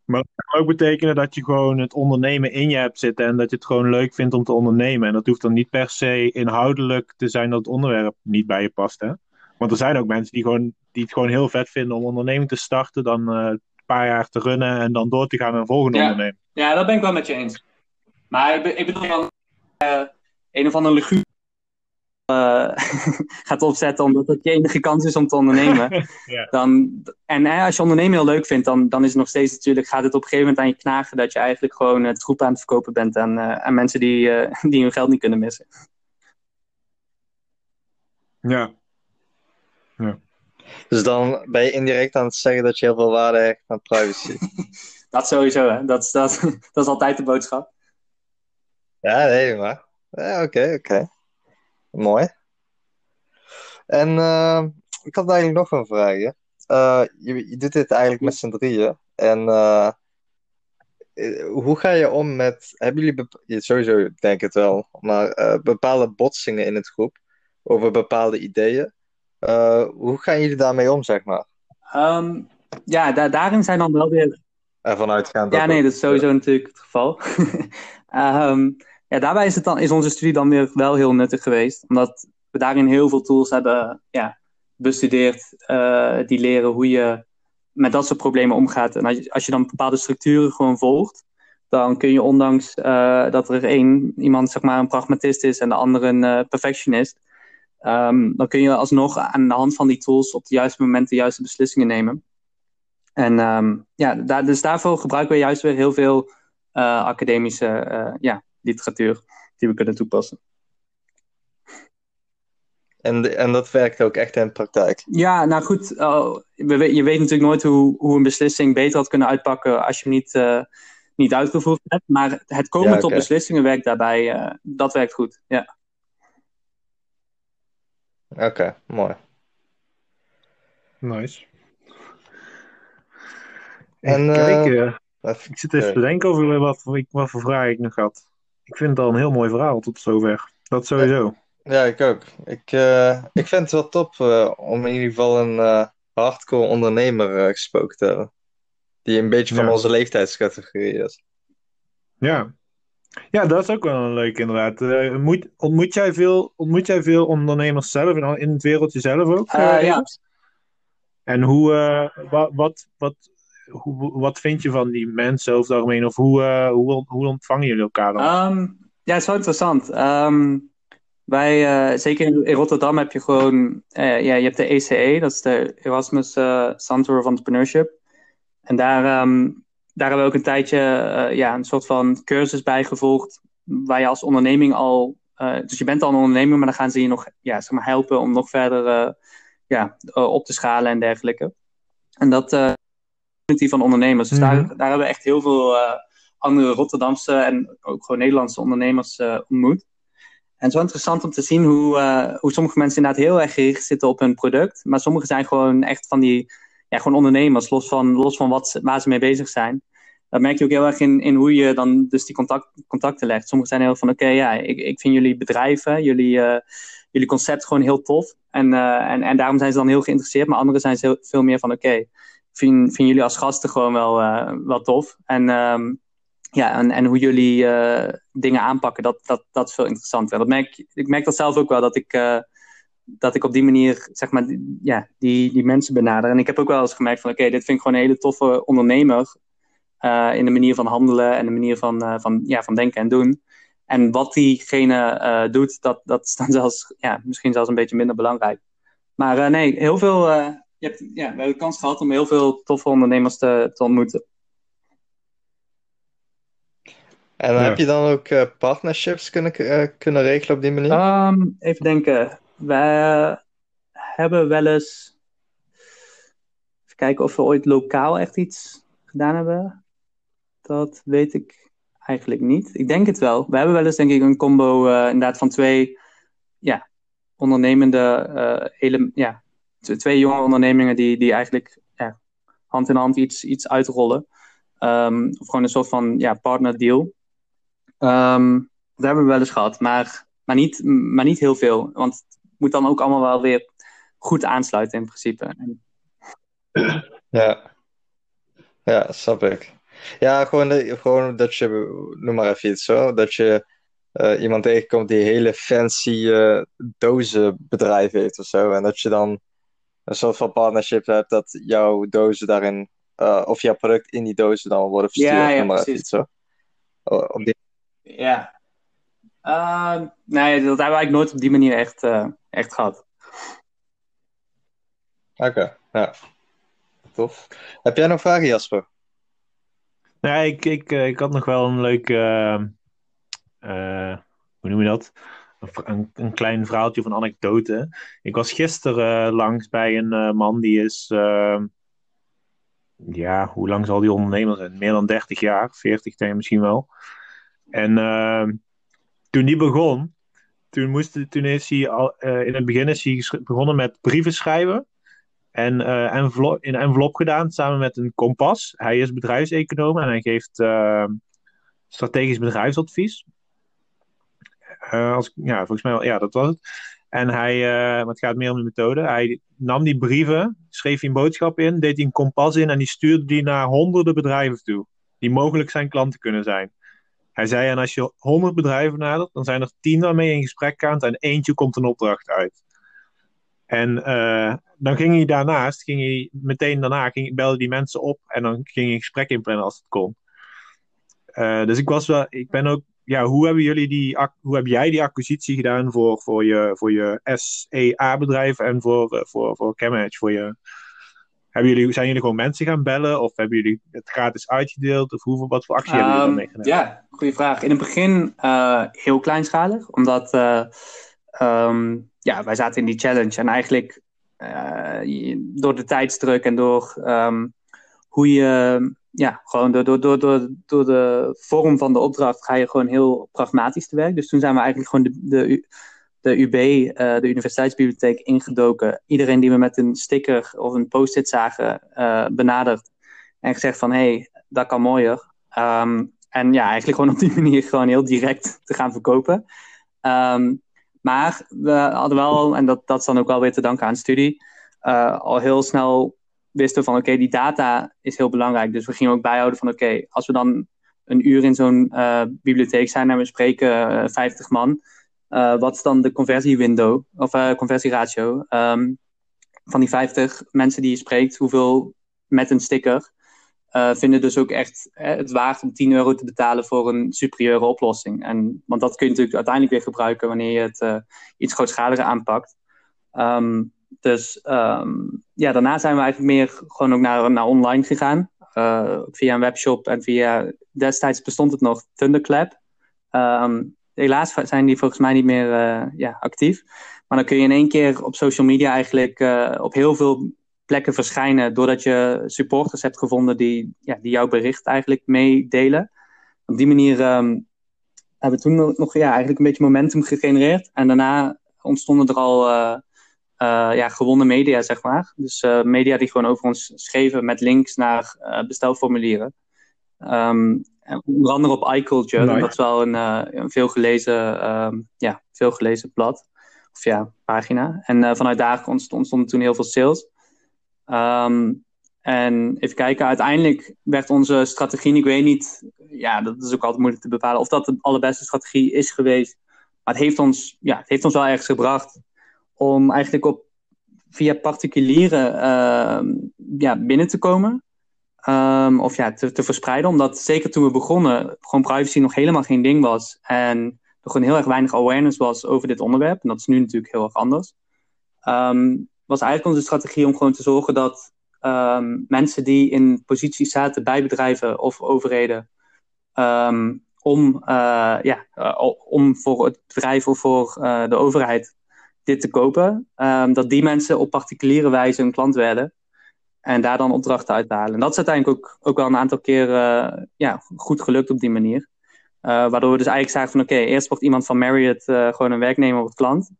maar dat kan ook betekenen dat je gewoon het ondernemen in je hebt zitten. En dat je het gewoon leuk vindt om te ondernemen. En dat hoeft dan niet per se inhoudelijk te zijn dat het onderwerp niet bij je past. Hè? Want er zijn ook mensen die, gewoon, die het gewoon heel vet vinden om onderneming te starten. Dan paar jaar te runnen en dan door te gaan naar een volgende ja. onderneming. Ja, dat ben ik wel met je eens. Maar ik, ik bedoel dan uh, een of andere luguur uh, gaat opzetten omdat het je enige kans is om te ondernemen. ja. dan, en uh, als je ondernemen heel leuk vindt, dan, dan is het nog steeds natuurlijk, gaat het op een gegeven moment aan je knagen dat je eigenlijk gewoon het troep aan het verkopen bent aan, aan mensen die, die hun geld niet kunnen missen. Ja. Ja. Dus dan ben je indirect aan het zeggen dat je heel veel waarde hecht aan privacy. dat sowieso, hè. Dat, dat, dat is altijd de boodschap. Ja, nee, maar... Oké, oké. Okay. Mooi. En uh, ik had eigenlijk nog een vraag. Uh, je, je, doet dit eigenlijk met z'n drieën. En uh, hoe ga je om met... Hebben jullie... Sowieso, ik denk het wel. Maar bepaalde botsingen in het groep over bepaalde ideeën. Hoe gaan jullie daarmee om, zeg maar? Um, ja, da daarin zijn dan wel weer. Ervan uitgaan. Ja, nee, dat is sowieso natuurlijk het geval. um, ja, daarbij is, het dan, is onze studie dan weer wel heel nuttig geweest, omdat we daarin heel veel tools hebben ja, bestudeerd uh, die leren hoe je met dat soort problemen omgaat. En als je, als je dan bepaalde structuren gewoon volgt, dan kun je ondanks uh, dat er één iemand zeg maar een pragmatist is en de andere een uh, perfectionist, Um, dan kun je alsnog aan de hand van die tools op de juiste moment de juiste beslissingen nemen. En um, ja, dus daarvoor gebruiken we juist weer heel veel academische ja, literatuur die we kunnen toepassen. En, en dat werkt ook echt in de praktijk? Ja, nou goed, uh, we, je weet natuurlijk nooit hoe, hoe een beslissing beter had kunnen uitpakken als je hem niet, niet uitgevoerd hebt. Maar het komen ja, okay. tot beslissingen werkt daarbij, dat werkt goed, ja. Oké, mooi. Nice. En, kijk, uh, ik zit even te denken over wat, wat voor vraag ik nog had. Ik vind het al een heel mooi verhaal tot zover. Dat sowieso. Ja, ik ook. Ik, uh, ik vind het wel top uh, om in ieder geval een hardcore ondernemer gesproken te hebben. Die een beetje van ja. onze leeftijdscategorie is. Ja, ja, dat is ook wel een leuk inderdaad. Uh, ontmoet, ontmoet, jij veel, ontmoet jij veel ondernemers zelf in, in het wereldje zelf ook? Uh, ja. En hoe, uh, wat, wat, wat, hoe, wat vind je van die mensen over het algemeen? Of hoe, hoe, hoe ontvangen jullie elkaar dan? Um, ja, het is wel interessant. Um, wij, zeker in, Rotterdam heb je gewoon, ja, je hebt de ECE, dat is de Erasmus Center of Entrepreneurship. En daar um, daar hebben we ook een tijdje ja, een soort van cursus bij gevolgd. Waar je als onderneming al. Dus je bent al een ondernemer, maar dan gaan ze je nog ja, zeg maar helpen om nog verder ja, op te schalen en dergelijke. En dat van ondernemers. Dus daar, daar hebben we echt heel veel andere Rotterdamse en ook gewoon Nederlandse ondernemers ontmoet. En zo interessant om te zien hoe, hoe sommige mensen inderdaad heel erg gericht zitten op hun product. Maar sommige zijn gewoon echt van die ja, gewoon ondernemers, los van, los van wat, waar ze mee bezig zijn. Dat merk je ook heel erg in, in hoe je dan dus die contact, contacten legt. Sommigen zijn heel van, oké, ja, ik, ik vind jullie bedrijven, jullie, uh, jullie concept gewoon heel tof. En, uh, en, en daarom zijn ze dan heel geïnteresseerd. Maar anderen zijn heel, veel meer van, oké, okay, vind, vind jullie als gasten gewoon wel, uh, wel tof. En, um, ja, en, en hoe jullie dingen aanpakken, dat, dat, dat is veel interessanter. Dat merk, ik merk dat zelf ook wel, dat ik dat ik op die manier, zeg maar, ja, die, die mensen benader. En ik heb ook wel eens gemerkt van, oké, dit vind ik gewoon een hele toffe ondernemer. In de manier van handelen en de manier van, van, ja, van denken en doen. En wat diegene doet, dat, dat is dan zelfs, ja, misschien zelfs een beetje minder belangrijk. Maar nee, heel veel, je hebt, ja, we hebben de kans gehad om heel veel toffe ondernemers te, te ontmoeten. En heb je dan ook uh, partnerships kunnen, uh, kunnen regelen op die manier? Um, even denken. We hebben wel eens. Even kijken of we ooit lokaal echt iets gedaan hebben. Dat weet ik eigenlijk niet. Ik denk het wel. We hebben wel eens, denk ik, een combo uh, inderdaad van twee ja, ondernemende. hele, ja, twee jonge ondernemingen die, die eigenlijk ja, hand in hand iets, iets uitrollen. Um, of gewoon een soort van ja, partner deal. Um, dat hebben we wel eens gehad, maar, maar, niet, maar niet heel veel. Want het moet dan ook allemaal wel weer goed aansluiten in principe. Ja, ja snap ik. Ja, gewoon, gewoon dat je, noem maar even iets zo, dat je uh, iemand tegenkomt die hele fancy uh, dozenbedrijf heeft of zo. En dat je dan een soort van partnership hebt dat jouw dozen daarin, uh, of jouw product in die dozen dan worden verstuurd. Ja, ja, precies. Zo. Op die ja. Uh, nee, dat hebben we eigenlijk nooit op die manier echt, uh, echt gehad. Oké, okay, ja. Tof. Heb jij nog vragen, Jasper? Nee, ik, ik, eh, ik had nog wel een leuk, uh, hoe noem je dat? Een, een klein verhaaltje van anekdote. Ik was gisteren langs bij een man die is, ehm, ja, hoe lang zal die ondernemer zijn? Meer dan 30 jaar, 40 denk ik misschien wel. En uh, toen die begon, toen, moest, toen is hij al, uh, in het begin is hij begonnen met brieven schrijven. En in een envelop gedaan samen met een kompas. Hij is bedrijfseconoom en hij geeft uh, strategisch bedrijfsadvies. Als, ja, volgens mij wel, ja, dat was het. En hij, maar het gaat meer om de methode. Hij nam die brieven, schreef hij een boodschap in, deed hij een kompas in en die stuurde die naar honderden bedrijven toe. Die mogelijk zijn klanten kunnen zijn. Hij zei, en als je 100 bedrijven nadert, dan zijn er 10 waarmee je in gesprek gaat en eentje komt een opdracht uit. En uh, dan ging hij daarnaast, ging hij meteen daarna, ging, belde die mensen op en dan ging hij een gesprek inplannen als het kon. Dus ik was wel, ik ben ook, ja, hoe hebben jullie die, hoe heb jij die acquisitie gedaan voor, voor je, voor je SEA-bedrijf en voor, uh, voor, voor Camanage, voor je, hebben jullie, zijn jullie gewoon mensen gaan bellen of hebben jullie het gratis uitgedeeld? Of hoeveel, wat voor actie hebben jullie daarmee gedaan? Ja, goede vraag. In het begin uh, heel kleinschalig, omdat uh, um, ja, wij zaten in die challenge en eigenlijk uh, door de tijdsdruk en door um, hoe je, ja, gewoon door, door, door, door, door de vorm van de opdracht ga je gewoon heel pragmatisch te werk. Dus toen zijn we eigenlijk gewoon de, de de UB, eh, de Universiteitsbibliotheek, ingedoken. Iedereen die we met een sticker of een post-it zagen, uh, benaderd. En gezegd van, hé, hey, dat kan mooier. Um, en ja, eigenlijk gewoon op die manier gewoon heel direct te gaan verkopen. Um, maar we hadden wel, en dat, dat is dan ook wel weer te danken aan studie, uh, al heel snel wisten van, oké, die data is heel belangrijk. Dus we gingen ook bijhouden van, oké, als we dan een uur in zo'n bibliotheek zijn en we spreken 50 man uh, wat is dan de conversiewindow, of conversieratio um, van die 50 mensen die je spreekt, hoeveel met een sticker vinden dus ook echt het waard om 10 euro te betalen voor een superieure oplossing. En, want dat kun je natuurlijk uiteindelijk weer gebruiken wanneer je het iets grootschaliger aanpakt. Um, dus um, ja, daarna zijn we eigenlijk meer gewoon ook naar, naar online gegaan. via een webshop en via, destijds bestond het nog Thunderclap. Um, helaas zijn die volgens mij niet meer uh, ja, actief. Maar dan kun je in één keer op social media eigenlijk uh, op heel veel plekken verschijnen. Doordat je supporters hebt gevonden die, ja, die jouw bericht eigenlijk meedelen. Op die manier um, hebben we toen nog ja, eigenlijk een beetje momentum gegenereerd. En daarna ontstonden er al ja, gewonnen media, zeg maar. Dus media die gewoon over ons schreven met links naar bestelformulieren. Um, onder andere op iCulture. Dat is wel een, een veel gelezen, um, ja, veel gelezen blad. Of ja, pagina. En vanuit daar ontstonden toen heel veel sales. Um, en even kijken, uiteindelijk werd onze strategie, ik weet niet, ja, dat is ook altijd moeilijk te bepalen of dat de allerbeste strategie is geweest. Maar het heeft ons, ja, het heeft ons wel ergens gebracht. Om eigenlijk op, via particulieren ehm, ja, binnen te komen. Ehm, of ja, te, te, verspreiden. Omdat zeker toen we begonnen, gewoon privacy nog helemaal geen ding was. En er gewoon heel erg weinig awareness was over dit onderwerp. En dat is nu natuurlijk heel erg anders. Um, was eigenlijk onze strategie om gewoon te zorgen dat mensen die in posities zaten bij bedrijven of overheden. om, uh, ja, uh, om voor het bedrijf of voor uh, de overheid dit te kopen, dat die mensen op particuliere wijze een klant werden. En daar dan opdrachten uit halen. En dat is uiteindelijk ook, ook wel een aantal keer uh, ja, goed gelukt op die manier. Uh, waardoor we dus eigenlijk zagen van oké, eerst wordt iemand van Marriott uh, gewoon een werknemer of klant.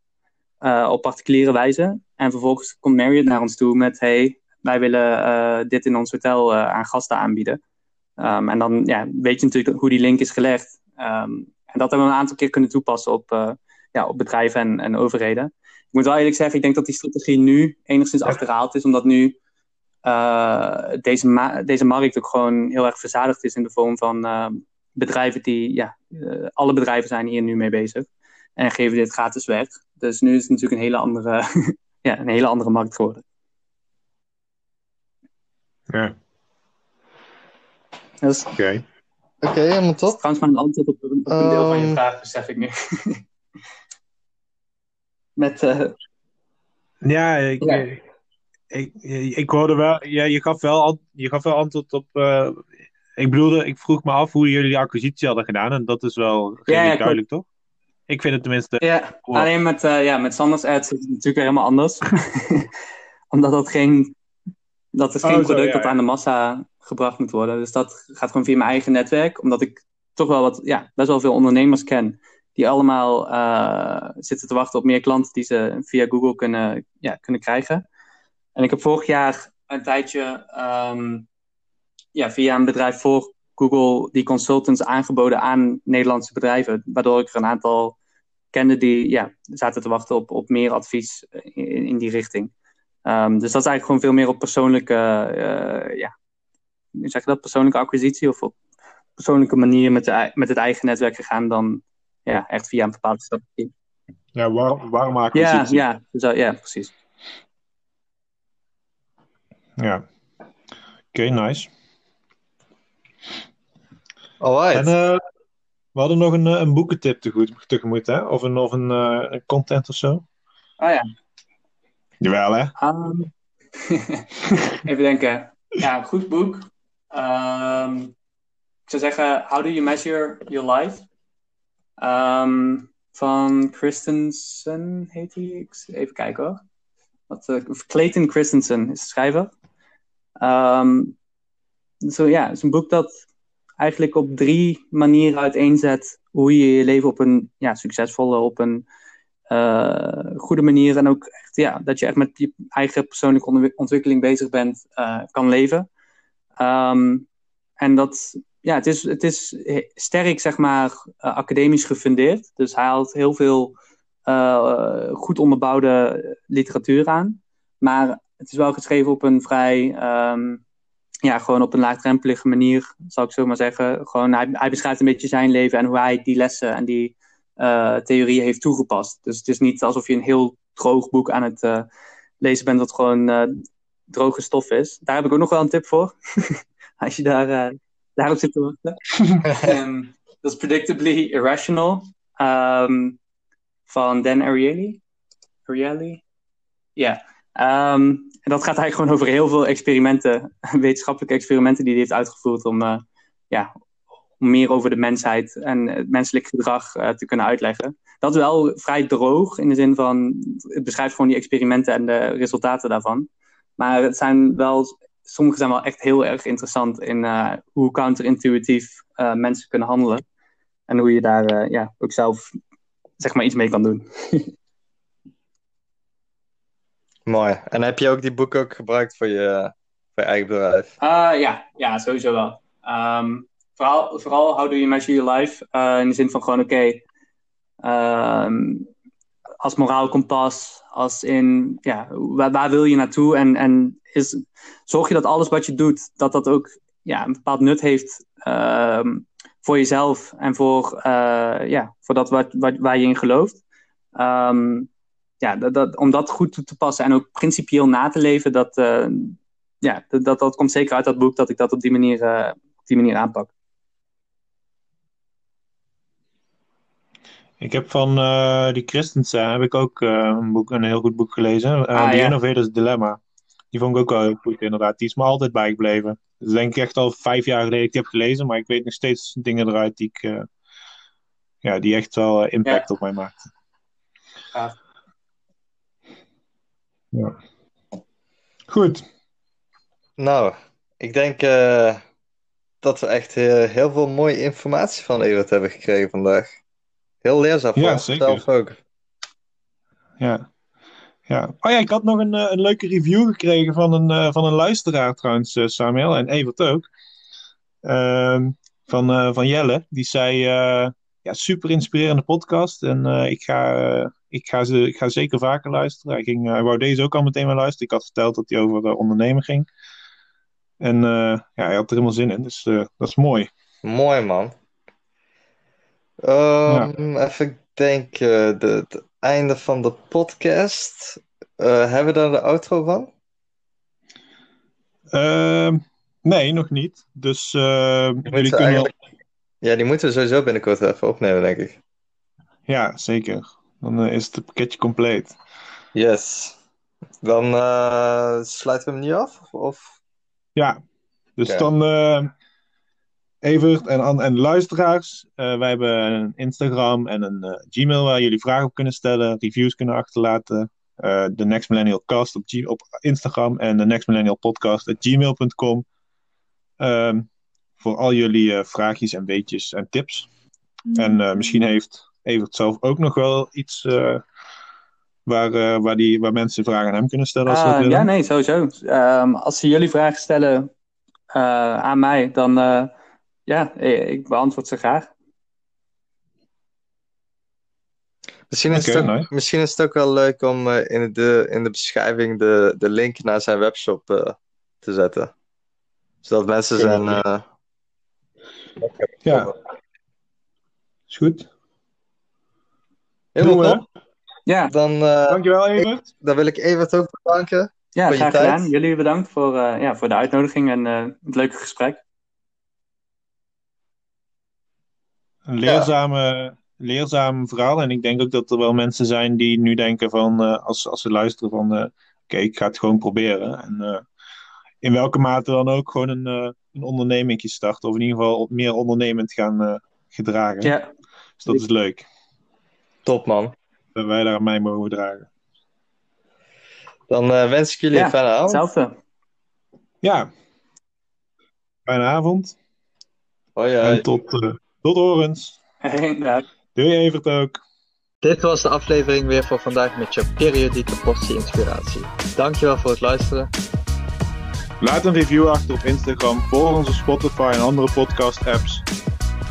op particuliere wijze. En vervolgens komt Marriott naar ons toe met hey, wij willen dit in ons hotel aan gasten aanbieden. Um, en dan ja, weet je natuurlijk hoe die link is gelegd. Um, en dat hebben we een aantal keer kunnen toepassen op, ja, op bedrijven en, en overheden. Ik moet wel eerlijk zeggen, ik denk dat die strategie nu enigszins achterhaald is, omdat nu uh, deze, deze markt ook gewoon heel erg verzadigd is in de vorm van uh, bedrijven die, ja, uh, alle bedrijven zijn hier nu mee bezig en geven dit gratis weg. Dus nu is het natuurlijk een hele andere, ja, een hele andere markt geworden. Ja. Dus, Oké. Okay. Oké, okay, helemaal top. Trouwens, mijn antwoord op, op een um... deel van je vraag besef ik nu. Met. Ja, ik, ja ik, ik hoorde wel, ja, je, gaf wel, je gaf wel antwoord op. Uh, ik bedoelde, ik vroeg me af hoe jullie die acquisitie hadden gedaan. En dat is wel ja, ja, duidelijk, toch? Ik vind het tenminste. Ja, alleen met, uh, ja, met Sanders Ads is het natuurlijk helemaal anders. Omdat dat geen. Dat is geen oh, product zo, ja, dat aan de massa gebracht moet worden. Dus dat gaat gewoon via mijn eigen netwerk. Omdat ik toch wel wat, ja, best wel veel ondernemers ken. Die allemaal uh, zitten te wachten op meer klanten die ze via Google kunnen, ja, kunnen krijgen. En ik heb vorig jaar een tijdje um, ja, via een bedrijf voor Google die consultants aangeboden aan Nederlandse bedrijven. Waardoor ik er een aantal kende die ja, zaten te wachten op, op meer advies in, die richting. Um, dus dat is eigenlijk gewoon veel meer op persoonlijke, uh, ja, zeg je dat, persoonlijke acquisitie of op persoonlijke manier met, de, met het eigen netwerk gegaan dan ja, echt via een bepaalde strategie. Ja, waar, waarom acquisitie? Ja, ja, ja, precies. Ja. Oké, okay, nice. Alright. En uh, we hadden nog een, eh, een boekentip tegemoet, tegemoet hè? Of een, of een, uh, een content of zo. Ah ja. Jawel, hè? Um, even denken. Ja, goed boek. Um, ik zou zeggen, How Do You Measure Your Life? Um, van Christensen heet hij. Even kijken hoor. Wat, uh, Clayton Christensen is de schrijver. Um, zo ja, het is een boek dat eigenlijk op drie manieren uiteenzet hoe je je leven op een ja, succesvolle, op een uh, goede manier en ook echt, ja, dat je echt met je eigen persoonlijke ontwikkeling bezig bent, uh, kan leven. Um, en dat, ja, het is, het is sterk, zeg maar, uh, academisch gefundeerd. Dus hij haalt heel veel goed onderbouwde literatuur aan. Maar het is wel geschreven op een vrij, um, ja, gewoon op een laagdrempelige manier, zal ik zo maar zeggen. Gewoon, hij, hij beschrijft een beetje zijn leven en hoe hij die lessen en die uh, theorieën heeft toegepast. Dus het is niet alsof je een heel droog boek aan het lezen bent dat gewoon droge stof is. Daar heb ik ook nog wel een tip voor. Als je daar, daarop zit te wachten. um, dat is Predictably Irrational um, van Dan Ariely. Ariely? Ja. Um, en dat gaat eigenlijk gewoon over heel veel experimenten, wetenschappelijke experimenten die hij heeft uitgevoerd om, uh, ja, om meer over de mensheid en het menselijk gedrag uh, te kunnen uitleggen. Dat is wel vrij droog in de zin van, het beschrijft gewoon die experimenten en de resultaten daarvan. Maar het zijn wel, sommige zijn wel echt heel erg interessant in uh, hoe counterintuïtief mensen kunnen handelen. En hoe je daar ja, ook zelf zeg maar iets mee kan doen. Mooi. En heb je ook die boek ook gebruikt voor je, voor je eigen bedrijf? Ja. ja, sowieso wel. Um, vooral, vooral how do you measure your life? In de zin van gewoon, oké, okay, um, als moraalkompas, als in, ja, waar, waar, wil je naartoe? En, en is, zorg je dat alles wat je doet, dat dat ook ja, een bepaald nut heeft um, voor jezelf en voor, uh, ja, voor dat wat, wat, waar je in gelooft. Um, ja, dat, dat, om dat goed toe te passen en ook principieel na te leven, dat, ja, dat, dat, komt zeker uit dat boek dat ik dat op die manier, op die manier aanpak. Ik heb van uh, die Christensen heb ik ook uh, een, boek, een heel goed boek gelezen. Uh, ah, The ja. Innovator's Dilemma. Die vond ik ook wel heel goed, inderdaad. Die is me altijd bijgebleven. Dat is denk ik echt al vijf jaar geleden dat ik die heb gelezen. Maar ik weet nog steeds dingen eruit die, ik, ja, die echt wel impact op mij maakten. Ja. ja. Goed. Nou, ik denk dat we echt heel veel mooie informatie van Evert hebben gekregen vandaag. Heel leerzaam voor ja, zelf ook. Ja. Ja. Oh ja, ik had nog een, eh, een leuke review gekregen van een, uh, van een luisteraar trouwens, uh, Samuel, en Evert ook. Uh, van, uh, van Jelle. Die zei, ja, super inspirerende podcast. En ik, ga, ik, ga ze, ik ga zeker vaker luisteren. Hij, ging, hij wou deze ook al meteen maar luisteren. Ik had verteld dat hij over ondernemen ging. En ja, hij had er helemaal zin in. Dus dat is mooi. Mooi man. Um, Even denken, het einde van de podcast. Uh, hebben we daar de outro van? Uh, nee, nog niet. Dus uh, jullie kunnen. Eigenlijk... Ja, die moeten we sowieso binnenkort even opnemen, denk ik. Ja, zeker. Dan uh, is het pakketje compleet. Yes. Dan sluiten we hem nu af? Of? Ja, dus okay. dan Evert en, en luisteraars. Uh, wij hebben een Instagram en een uh, Gmail waar jullie vragen op kunnen stellen, reviews kunnen achterlaten. Uh, de Next Millennial Cast op, G op Instagram en de Next Millennial Podcast at gmail.com. Ehm, voor al jullie vraagjes en weetjes en tips. En misschien heeft Evert zelf ook nog wel iets waar, waar, die, waar mensen vragen aan hem kunnen stellen. Als ah, ja, nee, sowieso. Um, als ze jullie vragen stellen aan mij, dan ja, eh, ik beantwoord ze graag. Misschien is, het ook, misschien is het ook wel leuk om uh, in, de, in de beschrijving de, de link naar zijn webshop uh, te zetten. Zodat mensen zijn. Uh... Ja. Is goed. Helemaal top. Ja. Dan, Dankjewel, Evert. dan wil ik Evert ook bedanken. Ja, graag gedaan. Jullie bedankt voor, ja, voor de uitnodiging en het leuke gesprek. Een leerzame, leerzaam verhaal. En ik denk ook dat er wel mensen zijn die nu denken van, uh, als, als ze luisteren van, uh, oké, ik ga het gewoon proberen. En uh, in welke mate dan ook gewoon een, een onderneming starten. Of in ieder geval meer ondernemend gaan gedragen. Ja. Dus dat is leuk. Top man. Dat wij daar aan mij mogen dragen. Dan wens ik jullie ja, een fijne avond. Hetzelfde. Ja. Fijne avond. Hoi, hoi. En tot... Tot horens. ja. Doei Evert ook. Dit was de aflevering weer voor vandaag met je periodieke portie inspiratie. Dankjewel voor het luisteren. Laat een review achter op Instagram, volg onze Spotify en andere podcast apps.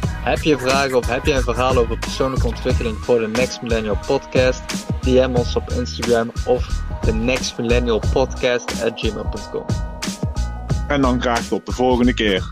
Heb je vragen of heb je een verhaal over persoonlijke ontwikkeling voor de Next Millennial Podcast? DM ons op Instagram of de Next Millennial Podcast at gmail.com. En dan graag tot de volgende keer.